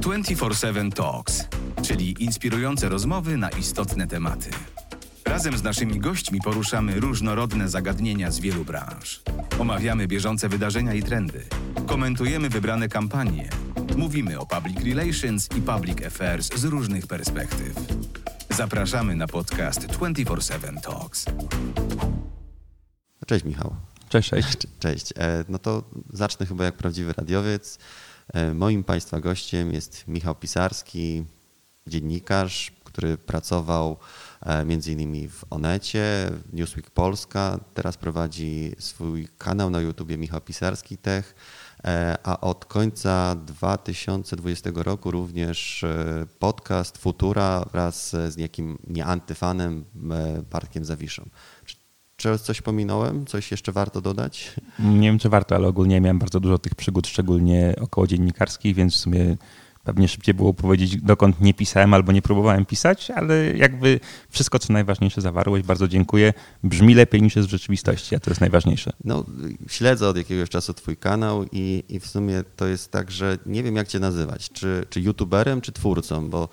24/7 Talks, czyli inspirujące rozmowy na istotne tematy. Razem z naszymi gośćmi poruszamy różnorodne zagadnienia z wielu branż. Omawiamy bieżące wydarzenia i trendy. Komentujemy wybrane kampanie. Mówimy o public relations i public affairs z różnych perspektyw. Zapraszamy na podcast 24/7 Talks. Cześć Michał. Cześć, cześć. Cześć. E, no to zacznę chyba jak prawdziwy radiowiec. E, moim Państwa gościem jest Michał Pisarski, dziennikarz, który pracował e, między innymi w Onecie, Newsweek Polska. Teraz prowadzi swój kanał na YouTubie Michał Pisarski Tech, a od końca 2020 roku również podcast Futura wraz z niejakim nieantyfanem Bartkiem Zawiszą. Czy coś pominąłem? Coś jeszcze warto dodać? Nie wiem, czy warto, ale ogólnie miałem bardzo dużo tych przygód, szczególnie około dziennikarskich, więc w sumie pewnie szybciej było powiedzieć, dokąd nie pisałem albo nie próbowałem pisać, ale jakby wszystko, co najważniejsze zawarłeś, bardzo dziękuję. Brzmi lepiej niż jest w rzeczywistości, a to jest najważniejsze. No, śledzę od jakiegoś czasu twój kanał i, i w sumie to jest tak, że nie wiem, jak cię nazywać. Czy, czy youtuberem, czy twórcą, bo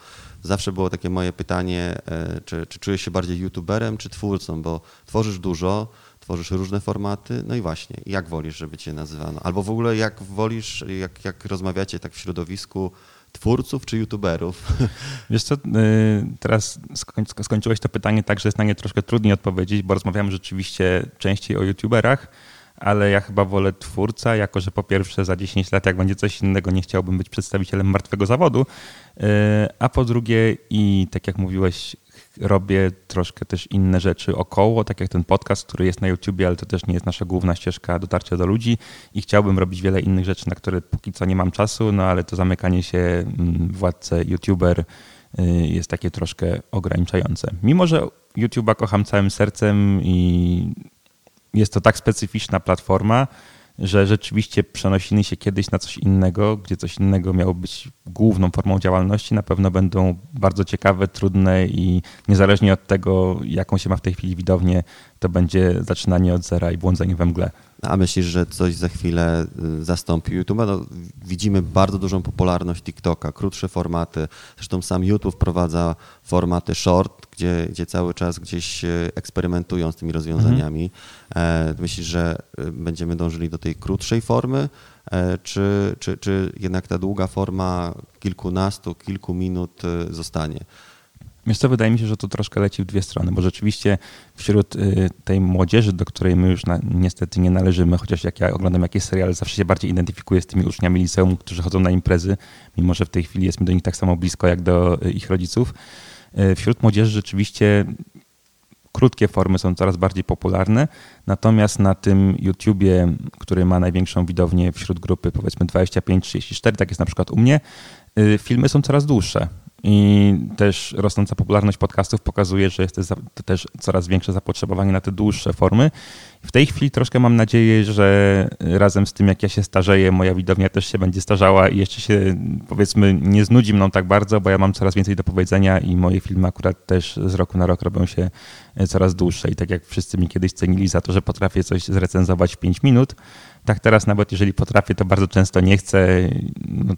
zawsze było takie moje pytanie, e, czy, czy czujesz się bardziej youtuberem, czy twórcą, bo tworzysz dużo, tworzysz różne formaty, no i właśnie, jak wolisz, żeby cię nazywano? Albo w ogóle jak wolisz, jak, jak rozmawiacie tak w środowisku twórców czy youtuberów? Wiesz co, y, teraz skończyłeś to pytanie tak, że jest na nie troszkę trudniej odpowiedzieć, bo rozmawiamy rzeczywiście częściej o youtuberach, ale ja chyba wolę twórca, jako że po pierwsze za 10 lat, jak będzie coś innego, nie chciałbym być przedstawicielem martwego zawodu, y, a po drugie i tak jak mówiłeś, robię troszkę też inne rzeczy około, tak jak ten podcast, który jest na YouTubie, ale to też nie jest nasza główna ścieżka dotarcia do ludzi i chciałbym robić wiele innych rzeczy, na które póki co nie mam czasu, no ale to zamykanie się mm, władcę YouTuber y, jest takie troszkę ograniczające. Mimo, że YouTube'a kocham całym sercem i jest to tak specyficzna platforma, że rzeczywiście przenosiny się kiedyś na coś innego, gdzie coś innego miało być główną formą działalności, na pewno będą bardzo ciekawe, trudne i niezależnie od tego, jaką się ma w tej chwili widownię, to będzie zaczynanie od zera i błądzenie we mgle. A myślisz, że coś za chwilę y, zastąpi YouTube? No, widzimy bardzo dużą popularność TikToka, krótsze formaty. Zresztą sam YouTube wprowadza formaty short, gdzie, gdzie cały czas gdzieś y, eksperymentują z tymi rozwiązaniami. Mhm. Myślisz, że y, będziemy dążyli do tej krótszej formy, e, czy, czy, czy jednak ta długa forma kilkunastu, kilku minut zostanie? Wiesz co, wydaje mi się, że to troszkę leci w dwie strony, bo rzeczywiście wśród y, tej młodzieży, do której my już na, niestety nie należymy, chociaż jak ja oglądam jakieś seriale, zawsze się bardziej identyfikuję z tymi uczniami liceum, którzy chodzą na imprezy, mimo że w tej chwili jest mi do nich tak samo blisko jak do y, ich rodziców. Y, wśród młodzieży rzeczywiście krótkie formy są coraz bardziej popularne, natomiast na tym YouTubie, który ma największą widownię wśród grupy powiedzmy 25-34, tak jest na przykład u mnie, filmy są coraz dłuższe. I też rosnąca popularność podcastów pokazuje, że jest też coraz większe zapotrzebowanie na te dłuższe formy. W tej chwili troszkę mam nadzieję, że razem z tym, jak ja się starzeję, moja widownia też się będzie starzała i jeszcze się powiedzmy nie znudzi mną tak bardzo, bo ja mam coraz więcej do powiedzenia i moje filmy akurat też z roku na rok robią się coraz dłuższe. I tak jak wszyscy mi kiedyś cenili za to, że potrafię coś zrecenzować w 5 minut, tak teraz nawet jeżeli potrafię, to bardzo często nie chcę. No,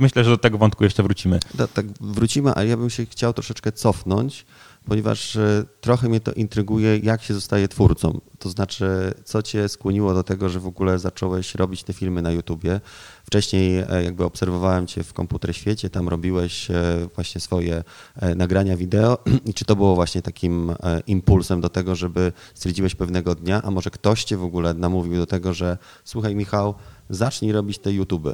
myślę, że do tego wątku jeszcze wrócimy. Da, tak, wrócimy, a ja bym się chciał troszeczkę cofnąć, ponieważ e, trochę mnie to intryguje, jak się zostaje twórcą. To znaczy, co cię skłoniło do tego, że w ogóle zacząłeś robić te filmy na YouTubie? Wcześniej e, jakby obserwowałem cię w Komputer Świecie, tam robiłeś e, właśnie swoje nagrania wideo i czy to było właśnie takim impulsem do tego, żeby stwierdziłeś pewnego dnia, a może ktoś cię w ogóle namówił do tego, że słuchaj Michał, zacznij robić te YouTube.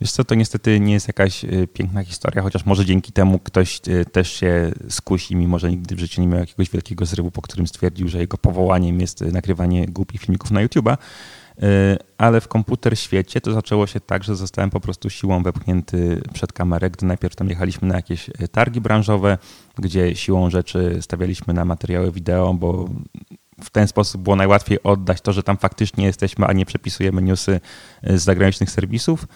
Wiesz co, to niestety nie jest jakaś y, piękna historia, chociaż może dzięki temu ktoś y, też się skusi, mimo że nigdy w życiu nie miał jakiegoś wielkiego zrywu, po którym stwierdził, że jego powołaniem jest y, nagrywanie głupich filmików na YouTube'a. Ale w komputer świecie to zaczęło się tak, że zostałem po prostu siłą wepchnięty przed kamerę, gdy najpierw tam jechaliśmy na jakieś targi branżowe, gdzie siłą rzeczy stawialiśmy na materiały wideo, bo w ten sposób było najłatwiej oddać to, że tam faktycznie jesteśmy, a nie przepisujemy newsy z zagranicznych serwisów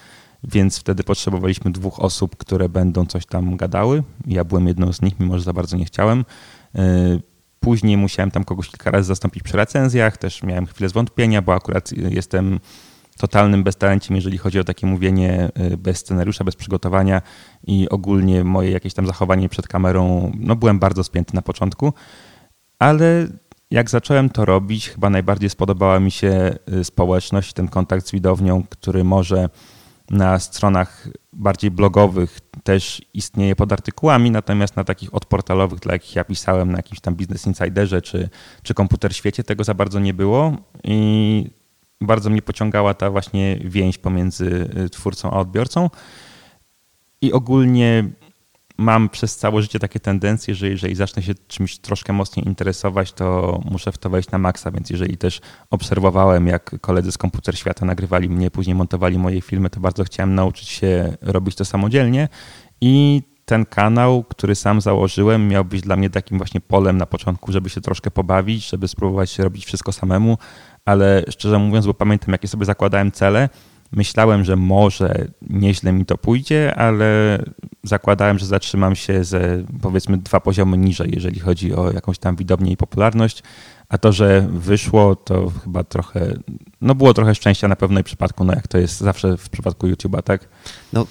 więc wtedy potrzebowaliśmy dwóch osób, które będą coś tam gadały. Ja byłem jedną z nich, mimo że za bardzo nie chciałem. E, później musiałem tam kogoś kilka razy zastąpić przy recenzjach, też miałem chwilę zwątpienia, bo akurat jestem totalnym beztalenciem, jeżeli chodzi o takie mówienie y, bez scenariusza, bez przygotowania i ogólnie moje jakieś tam zachowanie przed kamerą, no byłem bardzo spięty na początku, ale jak zacząłem to robić, chyba najbardziej spodobała mi się społeczność, ten kontakt z widownią, który może na stronach bardziej blogowych też istnieje pod artykułami, natomiast na takich odportalowych, dla jakich ja pisałem na jakimś tam Business Insiderze czy, czy Komputer Świecie, tego za bardzo nie było i bardzo mnie pociągała ta właśnie więź pomiędzy y, twórcą a odbiorcą. I ogólnie mam przez całe życie takie tendencje, że jeżeli zacznę się czymś troszkę mocniej interesować, to muszę w to wejść na maksa, więc jeżeli też obserwowałem, jak koledzy z Komputer Świata nagrywali mnie, później montowali moje filmy, to bardzo chciałem nauczyć się robić to samodzielnie i ten kanał, który sam założyłem, miał być dla mnie takim właśnie polem na początku, żeby się troszkę pobawić, żeby spróbować robić wszystko samemu, ale szczerze mówiąc, bo pamiętam, jakie sobie zakładałem cele, myślałem, że może nieźle mi to pójdzie, ale zakładałem, że zatrzymam się ze powiedzmy dwa poziomy niżej, jeżeli chodzi o jakąś tam widownię i popularność. A to, że wyszło, to chyba trochę, no było trochę szczęścia na pewno i przypadku, no jak to jest zawsze w przypadku YouTube'a, tak? No,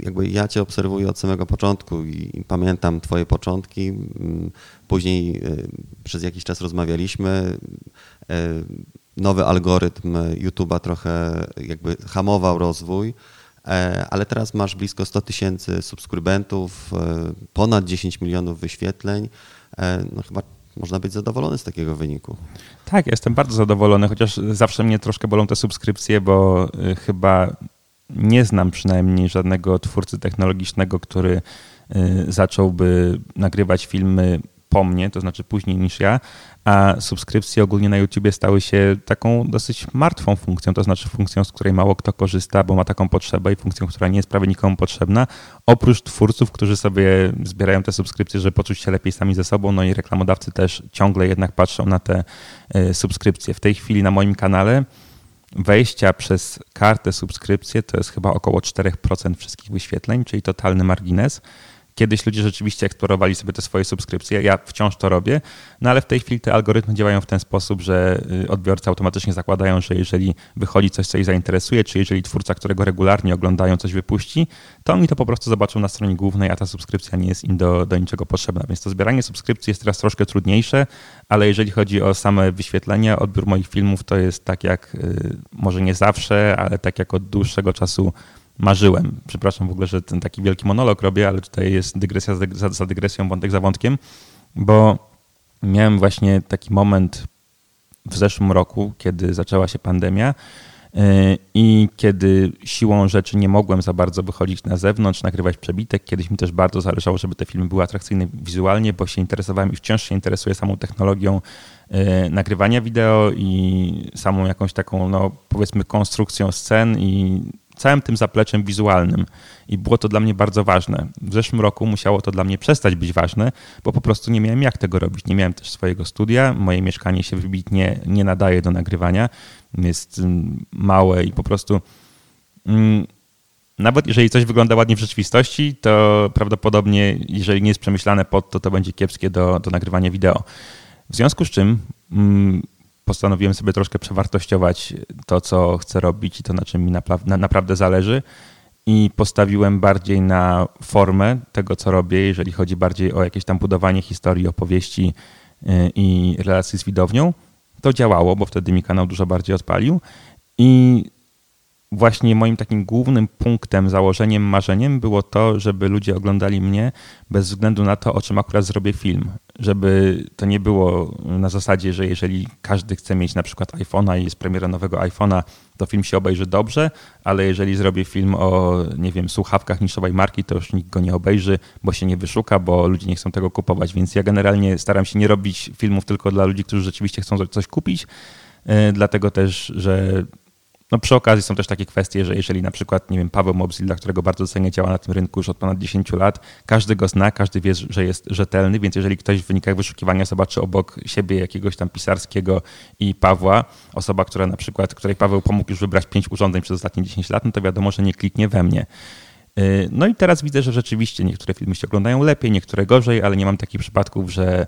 jakby ja cię obserwuję od samego początku i pamiętam twoje początki. Mm, później y, przez jakiś czas rozmawialiśmy. Y, nowy algorytm YouTube'a trochę jakby hamował rozwój, e, ale teraz masz blisko 100 tysięcy subskrybentów, e, ponad 10 milionów wyświetleń. E, no chyba można być zadowolony z takiego wyniku. Tak, jestem bardzo zadowolony, chociaż zawsze mnie troszkę bolą te subskrypcje, bo chyba nie znam przynajmniej żadnego twórcy technologicznego, który zacząłby nagrywać filmy po mnie, to znaczy później niż ja, a subskrypcje ogólnie na YouTubie stały się taką dosyć martwą funkcją, to znaczy funkcją, z której mało kto korzysta, bo ma taką potrzebę i funkcją, która nie jest prawie nikomu potrzebna, oprócz twórców, którzy sobie zbierają te subskrypcje, żeby poczuć się lepiej sami ze sobą, no i reklamodawcy też ciągle jednak patrzą na te e, subskrypcje. W tej chwili na moim kanale wejścia przez kartę subskrypcję to jest chyba około 4% wszystkich wyświetleń, czyli totalny margines. Kiedyś ludzie rzeczywiście eksplorowali sobie te swoje subskrypcje, ja wciąż to robię, no ale w tej chwili te algorytmy działają w ten sposób, że y, odbiorcy automatycznie zakładają, że jeżeli wychodzi coś, co ich zainteresuje, czy jeżeli twórca, którego regularnie oglądają, coś wypuści, to oni to po prostu zobaczą na stronie głównej, a ta subskrypcja nie jest im do, do niczego potrzebna. Więc to zbieranie subskrypcji jest teraz troszkę trudniejsze, ale jeżeli chodzi o same wyświetlenia, odbiór moich filmów, to jest tak jak, y, może nie zawsze, ale tak jak od dłuższego czasu marzyłem. Przepraszam w ogóle, że ten taki wielki monolog robię, ale tutaj jest dygresja za, za dygresją, wątek za wątkiem, bo miałem właśnie taki moment w zeszłym roku, kiedy zaczęła się pandemia y, i kiedy siłą rzeczy nie mogłem za bardzo wychodzić na zewnątrz, nagrywać przebitek. Kiedyś mi też bardzo zależało, żeby te filmy były atrakcyjne wizualnie, bo się interesowałem i wciąż się interesuję samą technologią y, nagrywania wideo i samą jakąś taką, no powiedzmy, konstrukcją scen i całym tym zapleczem wizualnym. I było to dla mnie bardzo ważne. W zeszłym roku musiało to dla mnie przestać być ważne, bo po prostu nie miałem jak tego robić. Nie miałem też swojego studia, moje mieszkanie się wybitnie nie nadaje do nagrywania, jest mm, małe i po prostu. Mm, nawet jeżeli coś wygląda ładnie w rzeczywistości, to prawdopodobnie, jeżeli nie jest przemyślane pod to, to będzie kiepskie do, do nagrywania wideo. W związku z czym mm, postanowiłem sobie troszkę przewartościować to, co chcę robić i to, na czym mi na, naprawdę zależy. I postawiłem bardziej na formę tego, co robię, jeżeli chodzi bardziej o jakieś tam budowanie historii, opowieści y, i relacji z widownią. To działało, bo wtedy mi kanał dużo bardziej odpalił. I właśnie moim takim głównym punktem, założeniem, marzeniem było to, żeby ludzie oglądali mnie bez względu na to, o czym akurat zrobię film. Żeby to nie było na zasadzie, że jeżeli każdy chce mieć na przykład iPhone'a i jest premiera nowego iPhone'a, to film się obejrzy dobrze, ale jeżeli zrobię film o, nie wiem, słuchawkach niszowej marki, to już nikt go nie obejrzy, bo się nie wyszuka, bo ludzie nie chcą tego kupować. Więc ja generalnie staram się nie robić filmów tylko dla ludzi, którzy rzeczywiście chcą coś kupić, e, dlatego też, że no przy okazji są też takie kwestie, że jeżeli na przykład, nie wiem, Paweł Mobsil, dla którego bardzo cenię, działa na tym rynku już od ponad 10 lat, każdy go zna, każdy wie, że jest rzetelny, więc jeżeli ktoś w wynikach wyszukiwania zobaczy obok siebie jakiegoś tam pisarskiego i Pawła, osoba, która na przykład, której Paweł pomógł już wybrać pięć urządzeń przez ostatnie 10 lat, no to wiadomo, że nie kliknie we mnie. Y, no i teraz widzę, że rzeczywiście niektóre filmy się oglądają lepiej, niektóre gorzej, ale nie mam takich przypadków, że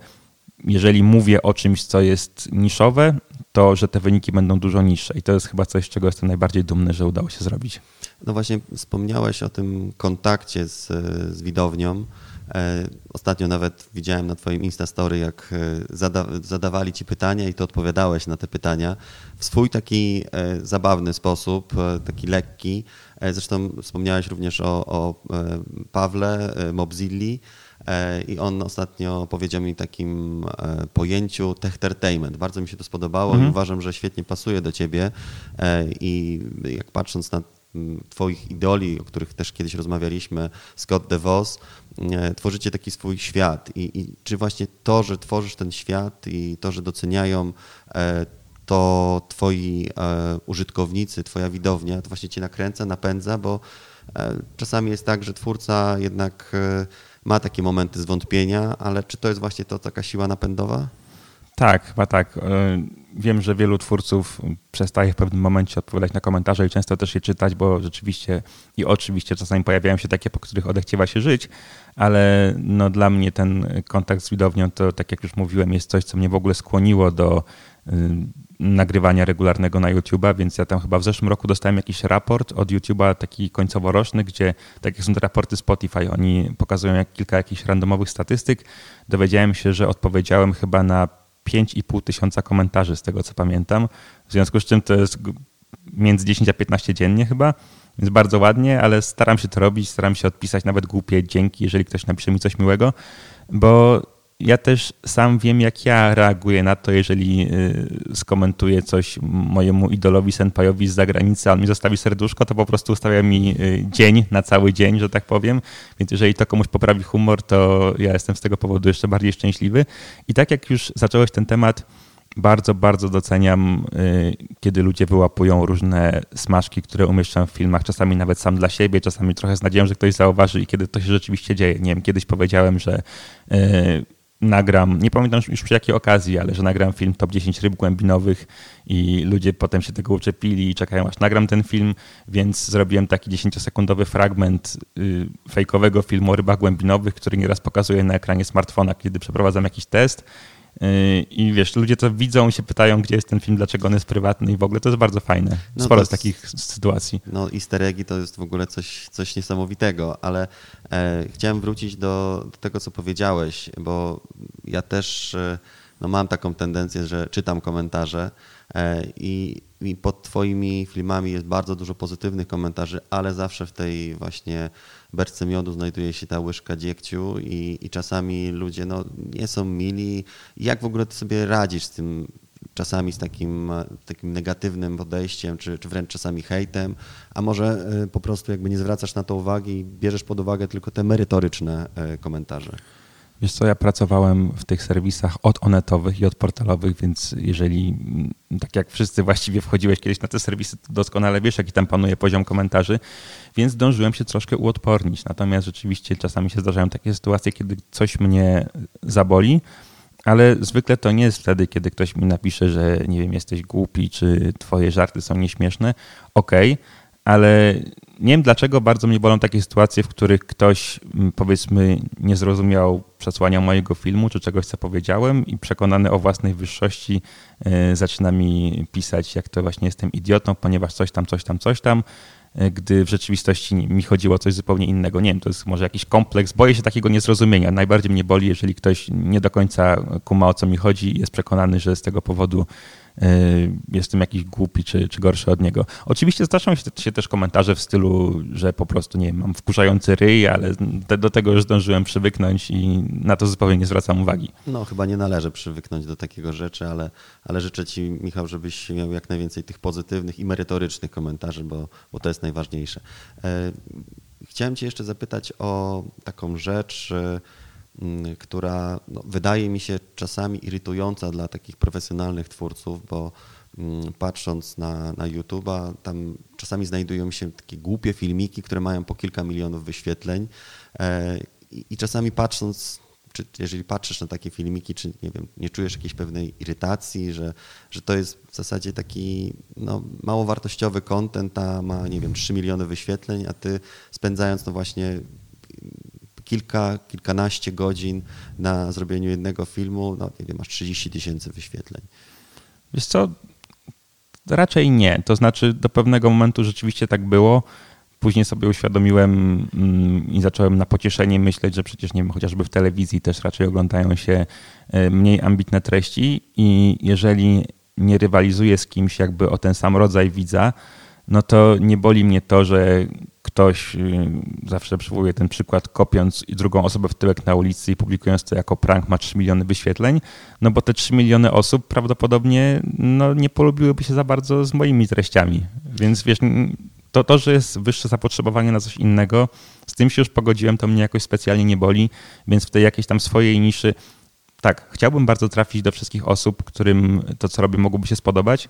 jeżeli mówię o czymś, co jest niszowe, to, że te wyniki będą dużo niższe. I to jest chyba coś, z czego jestem najbardziej dumny, że udało się zrobić. No właśnie wspomniałeś o tym kontakcie z, z widownią. E, ostatnio nawet widziałem na Twoim Instastory, jak e, zada, zadawali Ci pytania i Ty odpowiadałeś na te pytania w swój taki e, zabawny sposób, taki lekki. Zresztą wspomniałeś również o, o Pawle Mobzilli i on ostatnio powiedział mi takim pojęciu techtertainment. Bardzo mi się to spodobało mhm. i uważam, że świetnie pasuje do Ciebie i jak patrząc na Twoich idoli, o których też kiedyś rozmawialiśmy, Scott DeVos, e, tworzycie taki swój świat. I, I, czy właśnie to, że tworzysz ten świat i to, że doceniają e, to Twoi e, użytkownicy, Twoja widownia, to właśnie Cię nakręca, napędza, bo czasami jest tak, że twórca jednak ma takie momenty zwątpienia, ale czy to jest właśnie to taka siła napędowa? Tak, chyba tak. Wiem, że wielu twórców przestaje w pewnym momencie odpowiadać na komentarze i często też je czytać, bo rzeczywiście i oczywiście czasami pojawiają się takie, po których odechciewa się żyć, ale no dla mnie ten kontakt z widownią to, tak jak już mówiłem, jest coś, co mnie w ogóle skłoniło do y, nagrywania regularnego na YouTube'a, więc ja tam chyba w zeszłym roku dostałem jakiś raport od YouTube'a, taki końcowo-roczny, gdzie tak jak są te raporty Spotify, oni pokazują jak kilka jakichś randomowych statystyk. Dowiedziałem się, że odpowiedziałem chyba na 5,5 tysiąca komentarzy z tego co pamiętam. W związku z czym to jest między 10 a 15 dziennie chyba, więc bardzo ładnie, ale staram się to robić, staram się odpisać nawet głupie dzięki, jeżeli ktoś napisze mi coś miłego, bo ja też sam wiem, jak ja reaguję na to, jeżeli y, skomentuję coś mojemu idolowi Senpajowi z zagranicy, a on mi zostawi serduszko, to po prostu ustawia mi y, dzień na cały dzień, że tak powiem. Więc jeżeli to komuś poprawi humor, to ja jestem z tego powodu jeszcze bardziej szczęśliwy. I tak jak już zacząłeś ten temat, bardzo, bardzo doceniam, y, kiedy ludzie wyłapują różne smaczki, które umieszczam w filmach, czasami nawet sam dla siebie, czasami trochę z nadzieją, że ktoś zauważy i kiedy to się rzeczywiście dzieje. Nie wiem, kiedyś powiedziałem, że nagram, nie pamiętam już przy jakiej okazji, ale że nagram film Top 10 ryb głębinowych i ludzie potem się tego uczepili i czekają aż nagram ten film, więc zrobiłem taki 10-sekundowy fragment y, fejkowego filmu o rybach głębinowych, który nieraz pokazuję na ekranie smartfona, kiedy przeprowadzam jakiś test. Yy, I wiesz, ludzie to widzą i się pytają, gdzie jest ten film, dlaczego on jest prywatny i w ogóle to jest bardzo fajne. No Sporo z takich sytuacji. No easter eggi to jest w ogóle coś, coś niesamowitego, ale e, chciałem wrócić do, do, tego, co powiedziałeś, bo ja też e, no, mam taką tendencję, że czytam komentarze e, i, i pod twoimi filmami jest bardzo dużo pozytywnych komentarzy, ale zawsze w tej właśnie beczce miodu znajduje się ta łyżka dziegciu i, i czasami ludzie no, nie są mili. Jak w ogóle ty sobie radzisz z tym czasami z takim, takim negatywnym podejściem, czy, czy wręcz czasami hejtem, a może y, po prostu jakby nie zwracasz na to uwagi i bierzesz pod uwagę tylko te merytoryczne y, komentarze? Wiesz co, ja pracowałem w tych serwisach od onetowych i od portalowych, więc jeżeli, mm, tak jak wszyscy właściwie wchodziłeś kiedyś na te serwisy, to doskonale wiesz, jaki tam panuje poziom komentarzy, więc dążyłem się troszkę uodpornić. Natomiast rzeczywiście czasami się zdarzają takie sytuacje, kiedy coś mnie zaboli, ale zwykle to nie jest wtedy, kiedy ktoś mi napisze, że nie wiem, jesteś głupi, czy twoje żarty są nieśmieszne. Okej, okay, ale nie wiem dlaczego bardzo mnie bolą takie sytuacje, w których ktoś mm, powiedzmy nie zrozumiał przesłania mojego filmu czy czegoś, co powiedziałem i przekonany o własnej wyższości e, zaczyna mi pisać, jak to właśnie jestem idiotą, ponieważ coś tam, coś tam, coś tam, e, gdy w rzeczywistości mi chodziło o coś zupełnie innego. Nie wiem, to jest może jakiś kompleks. Boję się takiego niezrozumienia. Najbardziej mnie boli, jeżeli ktoś nie do końca kuma o co mi chodzi i jest przekonany, że z tego powodu jestem jakiś głupi czy, czy gorszy od niego. Oczywiście zdarzają się też komentarze w stylu, że po prostu nie wiem, mam wkurzający ryj, ale do tego już zdążyłem przywyknąć i na to zupełnie nie zwracam uwagi. No chyba nie należy przywyknąć do takiego rzeczy, ale, ale życzę Ci Michał, żebyś miał jak najwięcej tych pozytywnych i merytorycznych komentarzy, bo, bo to jest najważniejsze. E, chciałem Cię jeszcze zapytać o taką rzecz, która no, wydaje mi się czasami irytująca dla takich profesjonalnych twórców, bo mm, patrząc na, na YouTube'a, tam czasami znajdują się takie głupie filmiki, które mają po kilka milionów wyświetleń e, i, i czasami patrząc czy jeżeli patrzysz na takie filmiki, czy nie wiem, nie czujesz jakiejś pewnej irytacji, że, że to jest w zasadzie taki no, mało wartościowy content, a ma, nie wiem, 3 miliony wyświetleń, a ty spędzając no właśnie kilka, kilkanaście godzin na zrobieniu jednego filmu, no nie wiem, masz 30 tysięcy wyświetleń. Wiesz co, raczej nie. To znaczy do pewnego momentu rzeczywiście tak było. Później sobie uświadomiłem mm, i zacząłem na pocieszenie myśleć, że przecież nie wiem, chociażby w telewizji też raczej oglądają się e, mniej ambitne treści i jeżeli nie rywalizuję z kimś jakby o ten sam rodzaj widza, no to nie boli mnie to, że ktoś, y, zawsze przywołuję ten przykład, kopiąc drugą osobę w tyłek na ulicy i publikując to jako prank ma 3 miliony wyświetleń, no bo te 3 miliony osób prawdopodobnie no, nie polubiłyby się za bardzo z moimi treściami. Więc wiesz, to, to, że jest wyższe zapotrzebowanie na coś innego, z tym się już pogodziłem, to mnie jakoś specjalnie nie boli, więc w tej jakiejś tam swojej niszy, tak, chciałbym bardzo trafić do wszystkich osób, którym to, co robię, mogłoby się spodobać,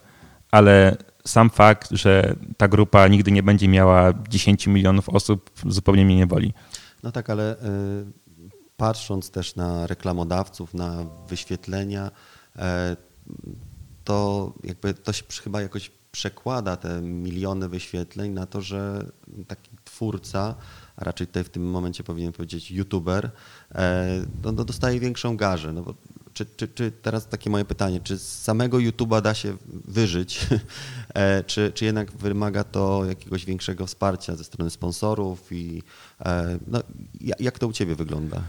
ale sam fakt, że ta grupa nigdy nie będzie miała 10 milionów osób, zupełnie mnie nie boli. No tak, ale y, patrząc też na reklamodawców, na wyświetlenia, y, to jakby to się chyba jakoś przekłada te miliony wyświetleń na to, że taki twórca, a raczej tutaj w tym momencie powinien powiedzieć youtuber, e, no, no dostaje większą garzę. No bo czy, czy, czy teraz takie moje pytanie, czy z samego YouTube'a da się wyżyć, e, czy, czy jednak wymaga to jakiegoś większego wsparcia ze strony sponsorów i e, no, jak to u Ciebie wygląda?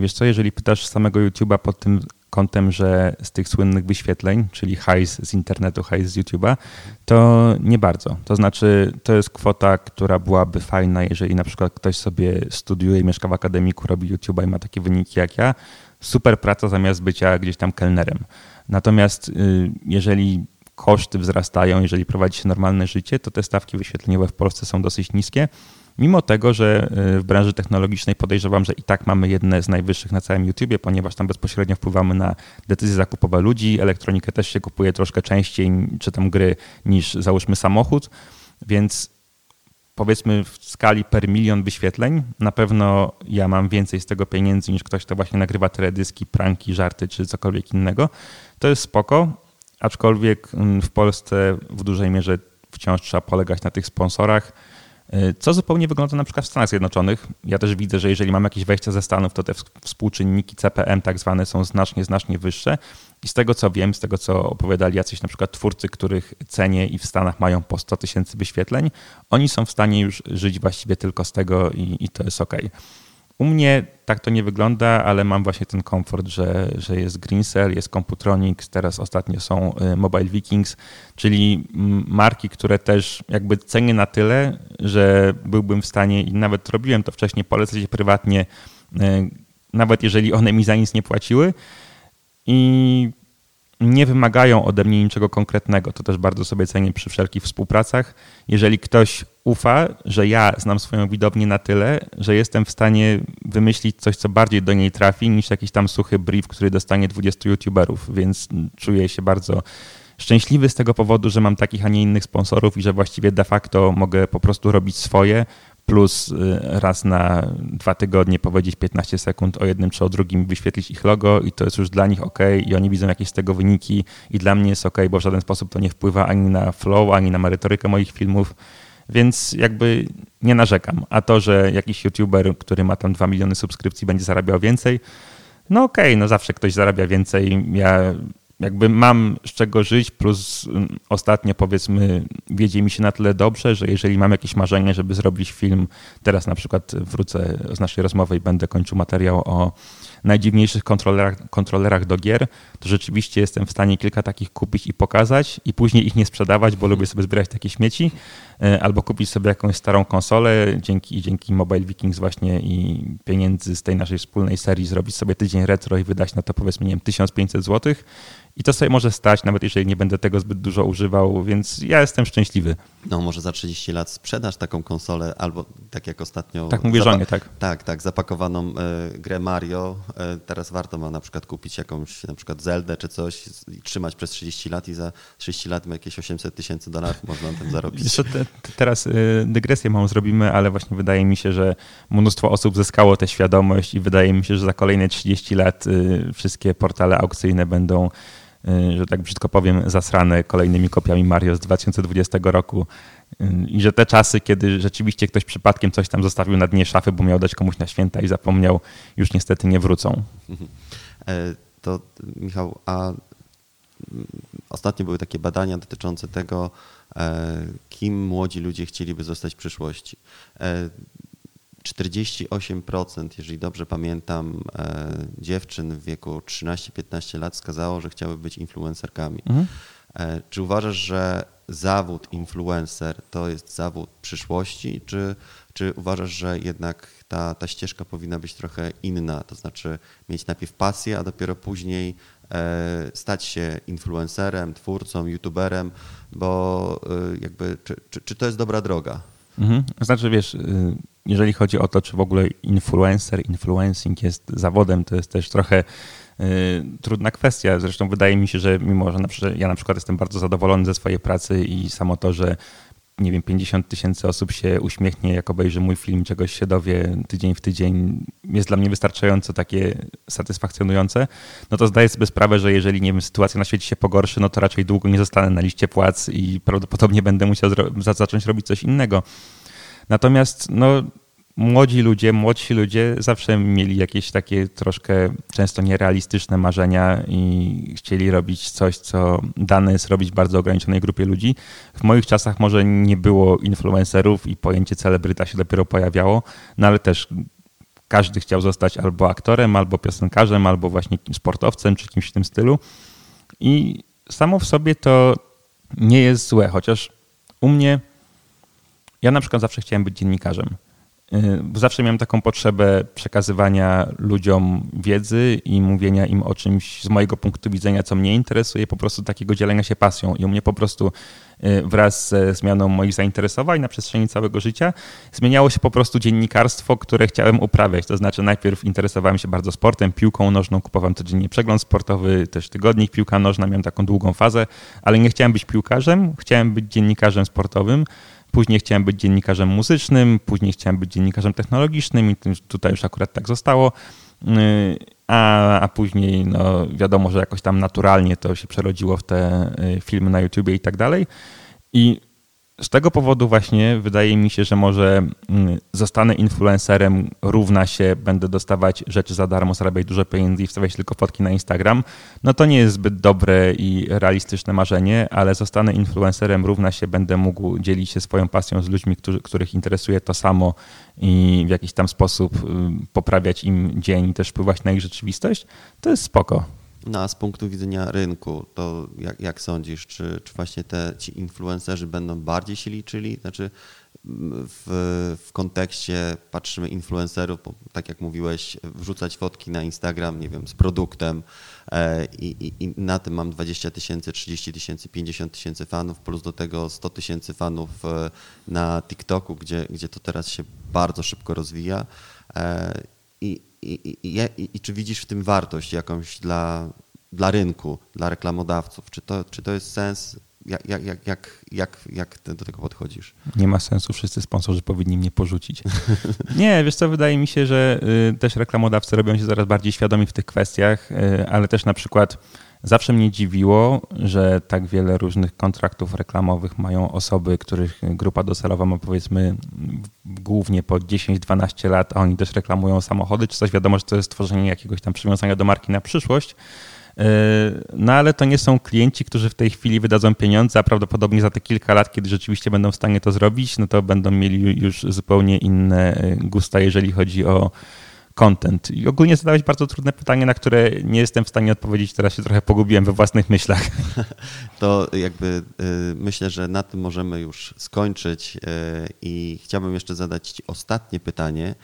Wiesz co, jeżeli pytasz samego YouTube'a pod tym kątem, że z tych słynnych wyświetleń, czyli hajs z internetu, hajs z YouTube'a, to nie bardzo. To znaczy, to jest kwota, która byłaby fajna, jeżeli na przykład ktoś sobie studiuje, mieszka w akademiku, robi YouTube'a i ma takie wyniki jak ja. Super praca zamiast bycia gdzieś tam kelnerem. Natomiast y, jeżeli koszty wzrastają, jeżeli prowadzi się normalne życie, to te stawki wyświetleniowe w Polsce są dosyć niskie. Mimo tego, że y, w branży technologicznej podejrzewam, że i tak mamy jedne z najwyższych na całym YouTubie, ponieważ tam bezpośrednio wpływamy na decyzje zakupowe ludzi. Elektronikę też się kupuje troszkę częściej, czy tam gry, niż załóżmy samochód. Więc powiedzmy w skali per milion wyświetleń, na pewno ja mam więcej z tego pieniędzy niż ktoś, kto właśnie nagrywa teledyski, pranki, żarty czy cokolwiek innego. To jest spoko, aczkolwiek mm, w Polsce w dużej mierze wciąż trzeba polegać na tych sponsorach co zupełnie wygląda na przykład w Stanach Zjednoczonych. Ja też widzę, że jeżeli mamy jakieś wejścia ze Stanów, to te współczynniki CPM tak zwane są znacznie, znacznie wyższe. I z tego co wiem, z tego co opowiadali jacyś na przykład twórcy, których cenię i w Stanach mają po 100 tysięcy wyświetleń, oni są w stanie już żyć właściwie tylko z tego i, i to jest ok. U mnie tak to nie wygląda, ale mam właśnie ten komfort, że, że jest Greencell, jest Computronics, teraz ostatnio są y, Mobile Vikings, czyli marki, które też jakby cenię na tyle, że byłbym w stanie i nawet robiłem to wcześniej, polecać je prywatnie, y, nawet jeżeli one mi za nic nie płaciły. I nie wymagają ode mnie niczego konkretnego. To też bardzo sobie cenię przy wszelkich współpracach. Jeżeli ktoś ufa, że ja znam swoją widownię na tyle, że jestem w stanie wymyślić coś, co bardziej do niej trafi, niż jakiś tam suchy brief, który dostanie 20 youtuberów, więc czuję się bardzo szczęśliwy z tego powodu, że mam takich, a nie innych sponsorów i że właściwie de facto mogę po prostu robić swoje, plus y, raz na dwa tygodnie powiedzieć 15 sekund o jednym czy o drugim, wyświetlić ich logo i to jest już dla nich ok i oni widzą jakieś z tego wyniki i dla mnie jest ok, bo w żaden sposób to nie wpływa ani na flow, ani na merytorykę moich filmów, więc jakby nie narzekam. A to, że jakiś youtuber, który ma tam 2 miliony subskrypcji będzie zarabiał więcej, no okej, okay, no zawsze ktoś zarabia więcej. Ja jakby mam z czego żyć, plus mm, ostatnio powiedzmy wiedzie mi się na tyle dobrze, że jeżeli mam jakieś marzenie, żeby zrobić film, teraz na przykład wrócę z naszej rozmowy i będę kończył materiał o najdziwniejszych kontrolerach, kontrolerach do gier, to rzeczywiście jestem w stanie kilka takich kupić i pokazać i później ich nie sprzedawać, bo lubię sobie zbierać takie śmieci, e, albo kupić sobie jakąś starą konsolę, dzięki, dzięki Mobile Vikings właśnie i pieniędzy z tej naszej wspólnej serii zrobić sobie tydzień retro i wydać na to powiedzmy, nie wiem, 1500 złotych i to sobie może stać, nawet jeżeli nie będę tego zbyt dużo używał, więc ja jestem szczęśliwy. No może za 30 lat sprzedasz taką konsolę, albo tak jak ostatnio... Tak mówię żonie, tak? Tak, tak, zapakowaną y, grę Mario. Y, teraz warto ma na przykład kupić jakąś na przykład Zeldę czy coś i trzymać przez 30 lat i za 30 lat ma jakieś 800 tysięcy dolarów można na tym zarobić. Te, teraz y, dygresję małą zrobimy, ale właśnie wydaje mi się, że mnóstwo osób zyskało tę świadomość i wydaje mi się, że za kolejne 30 lat wszystkie portale aukcyjne będą Y, że tak brzydko powiem, zasrane kolejnymi kopiami Mario z 2020 roku. Y, I że te czasy, kiedy rzeczywiście ktoś przypadkiem coś tam zostawił na dnie szafy, bo miał dać komuś na święta i zapomniał, już niestety nie wrócą. E, to Michał, a ostatnio były takie badania dotyczące tego, kim młodzi ludzie chcieliby zostać w przyszłości. 48%, jeżeli dobrze pamiętam, dziewczyn w wieku 13-15 lat skazało, że chciały być influencerkami. Mhm. Czy uważasz, że zawód influencer to jest zawód przyszłości, czy, czy uważasz, że jednak ta, ta ścieżka powinna być trochę inna, to znaczy mieć najpierw pasję, a dopiero później e, stać się influencerem, twórcą, youtuberem, bo e, jakby, czy, czy, czy, to jest dobra droga? Mhm. Znaczy, wiesz, y, jeżeli chodzi o to, czy w ogóle influencer, influencing jest zawodem, to jest też trochę Y, trudna kwestia. Zresztą wydaje mi się, że mimo, że na przykład, ja na przykład jestem bardzo zadowolony ze swojej pracy i samo to, że nie wiem, 50 tysięcy osób się uśmiechnie, jak obejrzy mój film, czegoś się dowie tydzień w tydzień, jest dla mnie wystarczająco takie satysfakcjonujące, no to zdaję sobie sprawę, że jeżeli, nie wiem, sytuacja na świecie się pogorszy, no to raczej długo nie zostanę na liście płac i prawdopodobnie będę musiał zacząć robić coś innego. Natomiast, no, młodzi ludzie, młodsi ludzie zawsze mieli jakieś takie troszkę często nierealistyczne marzenia i chcieli robić coś, co dane jest robić bardzo ograniczonej grupie ludzi. W moich czasach może nie było influencerów i pojęcie celebryta się dopiero pojawiało, no ale też każdy chciał zostać albo aktorem, albo piosenkarzem, albo właśnie sportowcem, czy kimś w tym stylu. I samo w sobie to nie jest złe, chociaż u mnie ja na przykład zawsze chciałem być dziennikarzem. Y, zawsze miałem taką potrzebę przekazywania ludziom wiedzy i mówienia im o czymś z mojego punktu widzenia, co mnie interesuje, po prostu takiego dzielenia się pasją. I u mnie po prostu y, wraz ze zmianą moich zainteresowań na przestrzeni całego życia zmieniało się po prostu dziennikarstwo, które chciałem uprawiać. To znaczy najpierw interesowałem się bardzo sportem, piłką nożną, kupowałem codziennie przegląd sportowy, też tygodnik piłka nożna, miałem taką długą fazę, ale nie chciałem być piłkarzem, chciałem być dziennikarzem sportowym. Później chciałem być dziennikarzem muzycznym, później chciałem być dziennikarzem technologicznym i tutaj już akurat tak zostało. Y, a, a później, no, wiadomo, że jakoś tam naturalnie to się przerodziło w te y, filmy na YouTubie i tak dalej. I z tego powodu właśnie wydaje mi się, że może mm, zostanę influencerem, równa się, będę dostawać rzeczy za darmo, zarabiać dużo pieniędzy i wstawiać tylko fotki na Instagram. No to nie jest zbyt dobre i realistyczne marzenie, ale zostanę influencerem, równa się, będę mógł dzielić się swoją pasją z ludźmi, którzy, których interesuje to samo i w jakiś tam sposób y, poprawiać im dzień też wpływać na ich rzeczywistość. To jest spoko. No a z punktu widzenia rynku, to jak, jak sądzisz, czy, czy właśnie te, ci influencerzy będą bardziej się liczyli? Znaczy w, w kontekście patrzymy influencerów, bo tak jak mówiłeś, wrzucać fotki na Instagram, nie wiem, z produktem e, i, i, na tym mam 20 tysięcy, 30 tysięcy, 50 tysięcy fanów, plus do tego 100 tysięcy fanów e, na TikToku, gdzie, gdzie to teraz się bardzo szybko rozwija. E, I, i, i, i, czy widzisz w tym wartość jakąś dla, dla rynku, dla reklamodawców? Czy to, czy to jest sens? Jak, jak, jak, jak, jak, jak do tego podchodzisz? Nie ma sensu, wszyscy sponsorzy powinni mnie porzucić. Nie, wiesz co, wydaje mi się, że y, też reklamodawcy robią się coraz bardziej świadomi w tych kwestiach, y, ale też na przykład Zawsze mnie dziwiło, że tak wiele różnych kontraktów reklamowych mają osoby, których grupa docelowa ma powiedzmy głównie po 10-12 lat, a oni też reklamują samochody, czy coś wiadomo, że to jest tworzenie jakiegoś tam przywiązania do marki na przyszłość. Yy, no ale to nie są klienci, którzy w tej chwili wydadzą pieniądze, a prawdopodobnie za te kilka lat, kiedy rzeczywiście będą w stanie to zrobić, no to będą mieli już zupełnie inne gusta, jeżeli chodzi o content. I ogólnie zadałeś bardzo trudne pytanie, na które nie jestem w stanie odpowiedzieć. Teraz się trochę pogubiłem we własnych myślach. To jakby y, myślę, że na tym możemy już skończyć y, i chciałbym jeszcze zadać Ci ostatnie pytanie.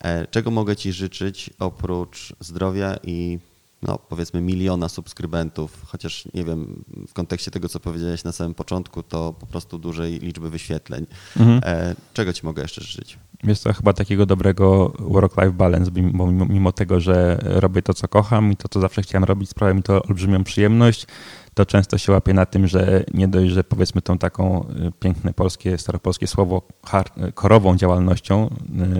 E, czego mogę Ci życzyć oprócz zdrowia i no, powiedzmy miliona subskrybentów, chociaż nie wiem, w kontekście tego, co powiedziałeś na samym początku, to po prostu dużej liczby wyświetleń. Mhm. E, czego ci mogę jeszcze życzyć? Jest to chyba takiego dobrego work-life balance, bo mimo, tego, że robię to, co kocham i to, co zawsze chciałem robić, sprawia mi to olbrzymią przyjemność to często się łapie na tym, że nie dość, że powiedzmy tą taką y, piękne polskie, staropolskie słowo y, korową działalnością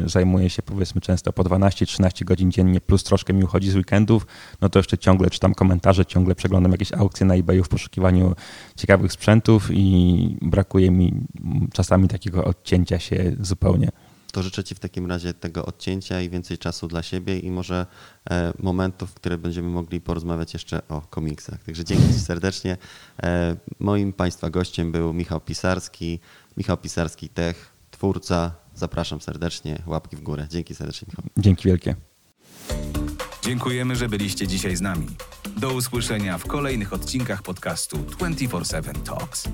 y, zajmuje się powiedzmy często po 12-13 godzin dziennie, plus troszkę mi uchodzi z weekendów, no to jeszcze ciągle czytam komentarze, ciągle przeglądam jakieś aukcje na eBayu w poszukiwaniu ciekawych sprzętów i brakuje mi czasami takiego odcięcia się zupełnie. To życzę Ci w takim razie tego odcięcia i więcej czasu dla siebie i może e, momentów, w których będziemy mogli porozmawiać jeszcze o komiksach. Także dzięki Ci serdecznie. E, moim Państwa gościem był Michał Pisarski, Michał Pisarski Tech, twórca. Zapraszam serdecznie, łapki w górę. Dzięki serdecznie, Michał. Dzięki wielkie. Dziękujemy, że byliście dzisiaj z nami. Do usłyszenia w kolejnych odcinkach podcastu 24/7 Talks.